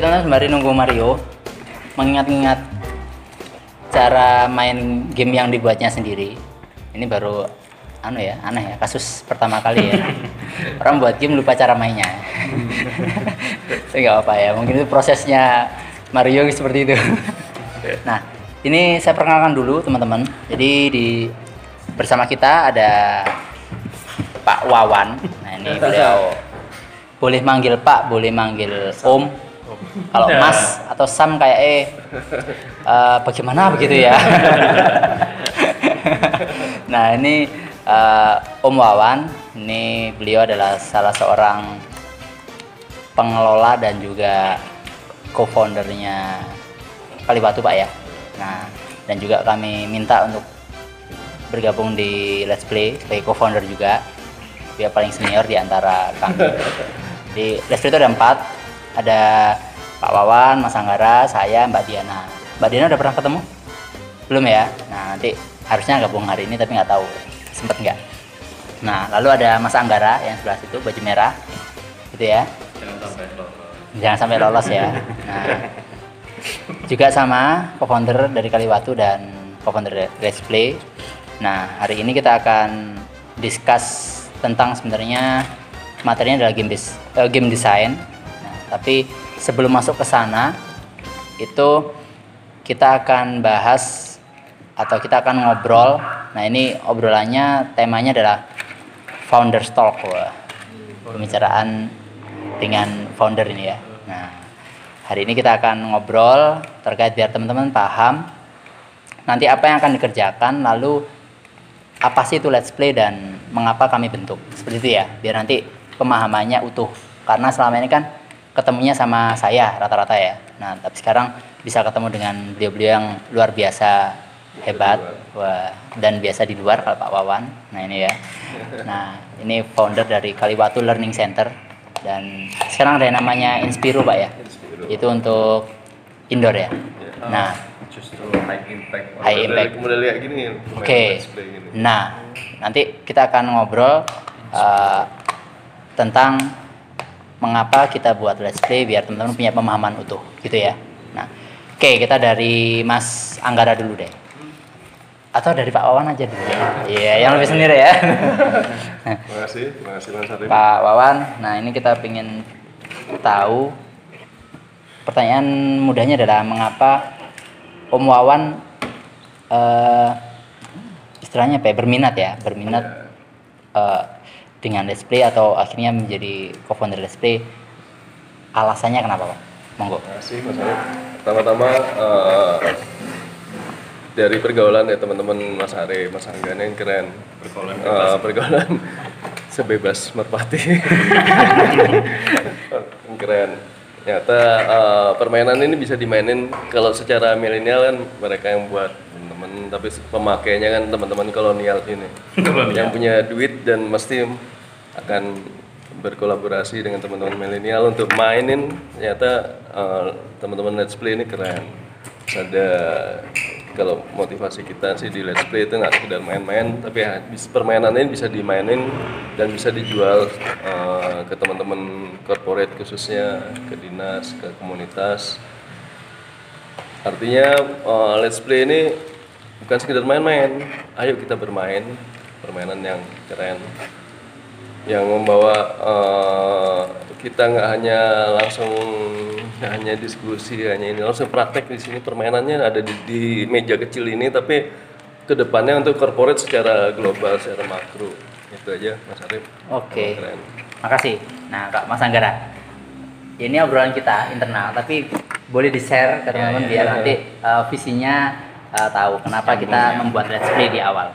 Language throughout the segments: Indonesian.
kita sembari nunggu Mario mengingat-ingat cara main game yang dibuatnya sendiri. Ini baru anu ya, aneh ya, kasus pertama kali ya. Orang buat game lupa cara mainnya. Saya nggak apa ya, mungkin itu prosesnya Mario seperti itu. nah, ini saya perkenalkan dulu teman-teman. Jadi di bersama kita ada Pak Wawan. Nah, ini beliau boleh manggil Pak, boleh manggil Om. Kalau Mas atau Sam kayak eh eh, bagaimana begitu ya. nah, ini eh, Om Wawan. Ini beliau adalah salah seorang pengelola dan juga co-foundernya Kalibatu Pak ya. Nah, dan juga kami minta untuk bergabung di Let's Play sebagai co-founder juga. Dia paling senior di antara kami. Di Let's Play itu ada empat. Ada Pak Wawan, Mas Anggara, saya, Mbak Diana. Mbak Diana udah pernah ketemu? Belum ya? Nah, nanti harusnya gabung hari ini tapi nggak tahu sempet nggak. Nah, lalu ada Mas Anggara yang sebelah situ baju merah, gitu ya. Jangan sampai lolos. Jangan sampai lolos ya. Nah, juga sama co-founder dari Kaliwatu dan co-founder Let's Play. Nah, hari ini kita akan discuss tentang sebenarnya materinya adalah game, des- eh, game design. Nah, tapi sebelum masuk ke sana itu kita akan bahas atau kita akan ngobrol. Nah, ini obrolannya temanya adalah founder talk. Pembicaraan dengan founder ini ya. Nah, hari ini kita akan ngobrol terkait biar teman-teman paham nanti apa yang akan dikerjakan, lalu apa sih itu let's play dan mengapa kami bentuk. Seperti itu ya, biar nanti pemahamannya utuh. Karena selama ini kan ketemunya sama saya rata-rata ya. Nah, tapi sekarang bisa ketemu dengan beliau-beliau yang luar biasa hebat Wah, dan biasa di luar kalau Pak Wawan. Nah, ini ya. Nah, ini founder dari Kaliwatu Learning Center dan sekarang ada yang namanya Inspiro, Pak ya. Itu untuk indoor ya. Nah, Justru high impact. High impact. Kayak gini. Oke. Nah, nanti kita akan ngobrol uh, tentang mengapa kita buat let's play biar teman-teman punya pemahaman utuh, gitu ya. Nah, oke kita dari Mas Anggara dulu deh. Atau dari Pak Wawan aja dulu. Iya, yang lebih sendiri ya. Terima kasih, terima kasih Mas Arif. Pak Wawan, nah ini kita ingin tahu pertanyaan mudahnya adalah mengapa Om Wawan eh, istilahnya apa ya, berminat ya, berminat eh, dengan Let's Play atau akhirnya menjadi co-founder Let's Play. Alasannya kenapa Pak? Monggo. Terima kasih Mas Arif. Pertama-tama eh, dari pergaulan ya teman-teman Mas Arif, Mas Anggana yang keren. Pergaulan Eh, pergaulan sebebas merpati. keren. Ternyata eh, permainan ini bisa dimainin kalau secara milenial kan mereka yang buat teman-teman, tapi pemakainya kan teman-teman kolonial ini. yang punya duit dan mesti akan berkolaborasi dengan teman-teman milenial untuk mainin ternyata eh, teman-teman Let's Play ini keren. Ada kalau motivasi kita sih di Let's Play itu nggak sekedar main-main, tapi ya, permainan ini bisa dimainin dan bisa dijual eh, ke teman-teman corporate khususnya ke dinas, ke komunitas. Artinya eh, Let's Play ini bukan sekedar main-main, ayo kita bermain permainan yang keren yang membawa eh, kita nggak hanya langsung nggak hanya diskusi hanya ini langsung praktek di sini permainannya ada di, di meja kecil ini tapi ke depannya untuk corporate secara global secara makro itu aja Mas Arif Oke. Keren. Makasih. Nah, Kak Mas Anggara. Ini obrolan kita internal, tapi boleh di-share ke teman-teman biar nanti uh, visinya uh, tahu kenapa kita membuat let's play di awal.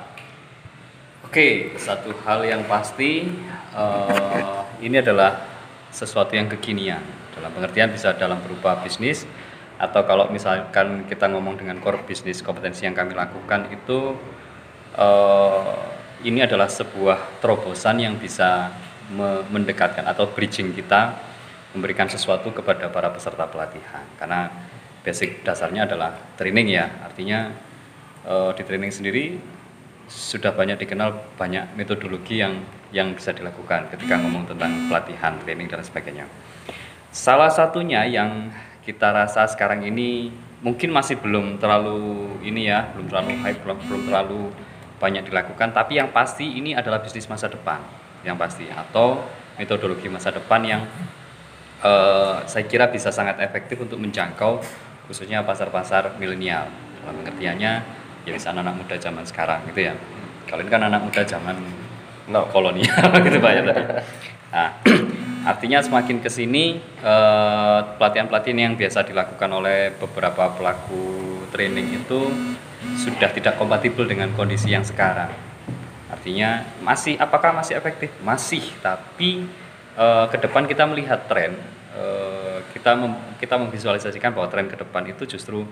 Oke, satu hal yang pasti eh, ini adalah sesuatu yang kekinian. Dalam pengertian bisa dalam berupa bisnis atau kalau misalkan kita ngomong dengan core bisnis kompetensi yang kami lakukan itu eh, ini adalah sebuah terobosan yang bisa me- mendekatkan atau bridging kita memberikan sesuatu kepada para peserta pelatihan karena basic dasarnya adalah training ya artinya eh, di training sendiri sudah banyak dikenal banyak metodologi yang yang bisa dilakukan ketika ngomong tentang pelatihan, training dan sebagainya. salah satunya yang kita rasa sekarang ini mungkin masih belum terlalu ini ya belum terlalu hype belum, belum terlalu banyak dilakukan tapi yang pasti ini adalah bisnis masa depan yang pasti atau metodologi masa depan yang uh, saya kira bisa sangat efektif untuk menjangkau khususnya pasar-pasar milenial dalam pengertiannya ya bisa anak-anak muda zaman sekarang gitu ya kalau ini kan anak muda zaman no. kolonial gitu pak ya tadi nah Artinya semakin ke sini eh, pelatihan-pelatihan yang biasa dilakukan oleh beberapa pelaku training itu sudah tidak kompatibel dengan kondisi yang sekarang. Artinya masih apakah masih efektif? Masih, tapi eh, ke depan kita melihat tren eh, kita mem, kita memvisualisasikan bahwa tren ke depan itu justru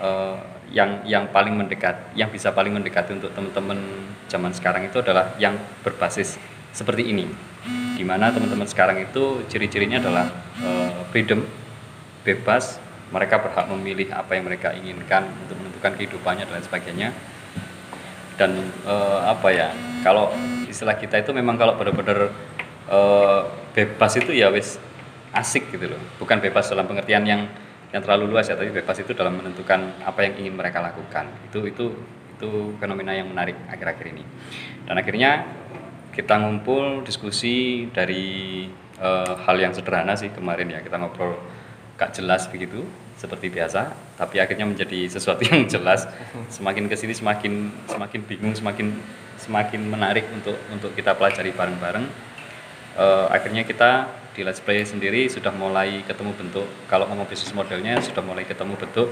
uh, yang yang paling mendekat, yang bisa paling mendekat untuk teman-teman zaman sekarang itu adalah yang berbasis seperti ini di mana teman-teman sekarang itu ciri-cirinya adalah uh, freedom, bebas, mereka berhak memilih apa yang mereka inginkan untuk menentukan kehidupannya dan sebagainya. Dan uh, apa ya, kalau istilah kita itu memang kalau benar-benar uh, bebas itu ya wis asik gitu loh, bukan bebas dalam pengertian yang yang terlalu luas ya, tapi bebas itu dalam menentukan apa yang ingin mereka lakukan. Itu itu itu fenomena yang menarik akhir-akhir ini. Dan akhirnya kita ngumpul diskusi dari uh, hal yang sederhana sih kemarin ya kita ngobrol gak jelas begitu seperti biasa tapi akhirnya menjadi sesuatu yang jelas semakin ke sini semakin semakin bingung semakin semakin menarik untuk untuk kita pelajari bareng-bareng uh, akhirnya kita di Let's Play sendiri sudah mulai ketemu bentuk kalau ngomong bisnis modelnya sudah mulai ketemu bentuk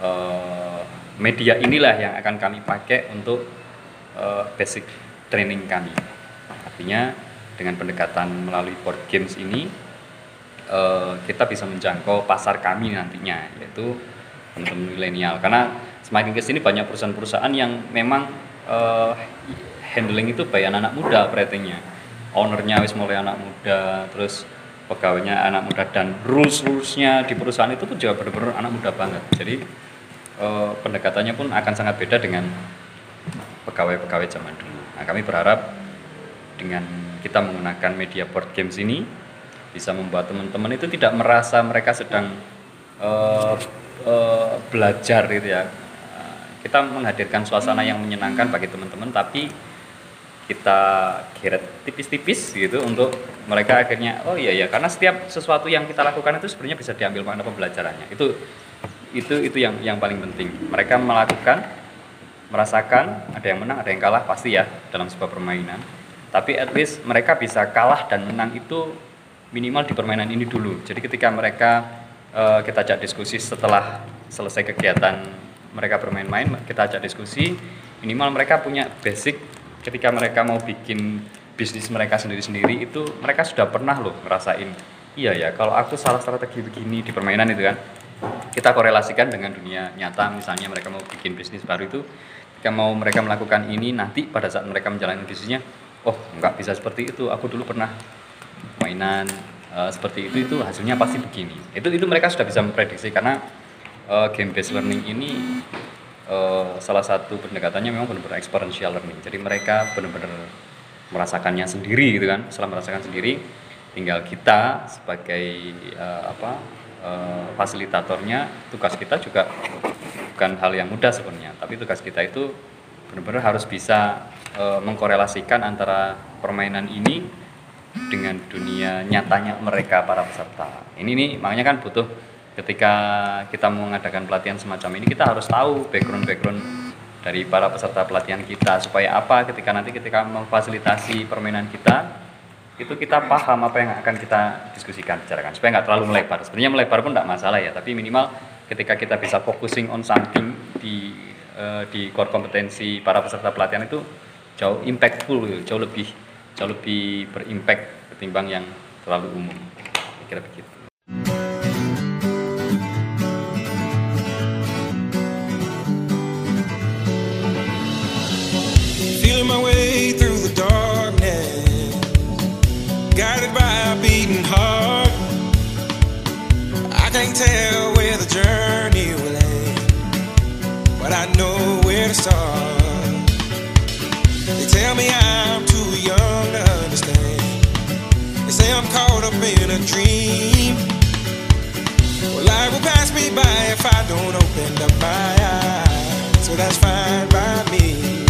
uh, media inilah yang akan kami pakai untuk uh, basic training kami. Artinya dengan pendekatan melalui board games ini uh, kita bisa menjangkau pasar kami nantinya yaitu teman-teman milenial. Karena semakin ke sini banyak perusahaan-perusahaan yang memang uh, handling itu baik anak-anak muda operatingnya ownernya wis mulai anak muda terus pegawainya anak muda dan rules rulesnya di perusahaan itu pun juga benar-benar anak muda banget. Jadi uh, pendekatannya pun akan sangat beda dengan pegawai-pegawai zaman dulu. Nah kami berharap dengan kita menggunakan media board games ini bisa membuat teman-teman itu tidak merasa mereka sedang uh, uh, belajar gitu ya. Kita menghadirkan suasana yang menyenangkan bagi teman-teman tapi kita kira tipis-tipis gitu untuk mereka akhirnya oh iya ya karena setiap sesuatu yang kita lakukan itu sebenarnya bisa diambil makna pembelajarannya. Itu itu itu yang yang paling penting. Mereka melakukan merasakan ada yang menang ada yang kalah pasti ya dalam sebuah permainan. Tapi at least mereka bisa kalah dan menang itu minimal di permainan ini dulu. Jadi ketika mereka uh, kita ajak diskusi setelah selesai kegiatan mereka bermain-main kita ajak diskusi minimal mereka punya basic ketika mereka mau bikin bisnis mereka sendiri-sendiri itu mereka sudah pernah loh ngerasain iya ya kalau aku salah strategi begini di permainan itu kan. Kita korelasikan dengan dunia nyata misalnya mereka mau bikin bisnis baru itu ketika mau mereka melakukan ini nanti pada saat mereka menjalani bisnisnya oh nggak bisa seperti itu aku dulu pernah mainan uh, seperti itu itu hasilnya pasti begini. Itu itu mereka sudah bisa memprediksi karena uh, game based learning ini uh, salah satu pendekatannya memang benar-benar experiential learning. Jadi mereka benar-benar merasakannya sendiri gitu kan. Setelah merasakan sendiri tinggal kita sebagai uh, apa uh, fasilitatornya tugas kita juga bukan hal yang mudah sebenarnya. Tapi tugas kita itu benar-benar harus bisa e, mengkorelasikan antara permainan ini dengan dunia nyatanya mereka para peserta. Ini nih makanya kan butuh ketika kita mengadakan pelatihan semacam ini kita harus tahu background-background dari para peserta pelatihan kita. Supaya apa? Ketika nanti ketika memfasilitasi permainan kita itu kita paham apa yang akan kita diskusikan bicarakan supaya nggak terlalu melebar. Sebenarnya melebar pun tidak masalah ya. Tapi minimal ketika kita bisa focusing on something di uh, di core kompetensi para peserta pelatihan itu jauh impactful jauh lebih jauh lebih berimpact ketimbang yang terlalu umum. Kira begitu They tell me I'm too young to understand. They say I'm caught up in a dream. Well, life will pass me by if I don't open up my eyes. So that's fine by me.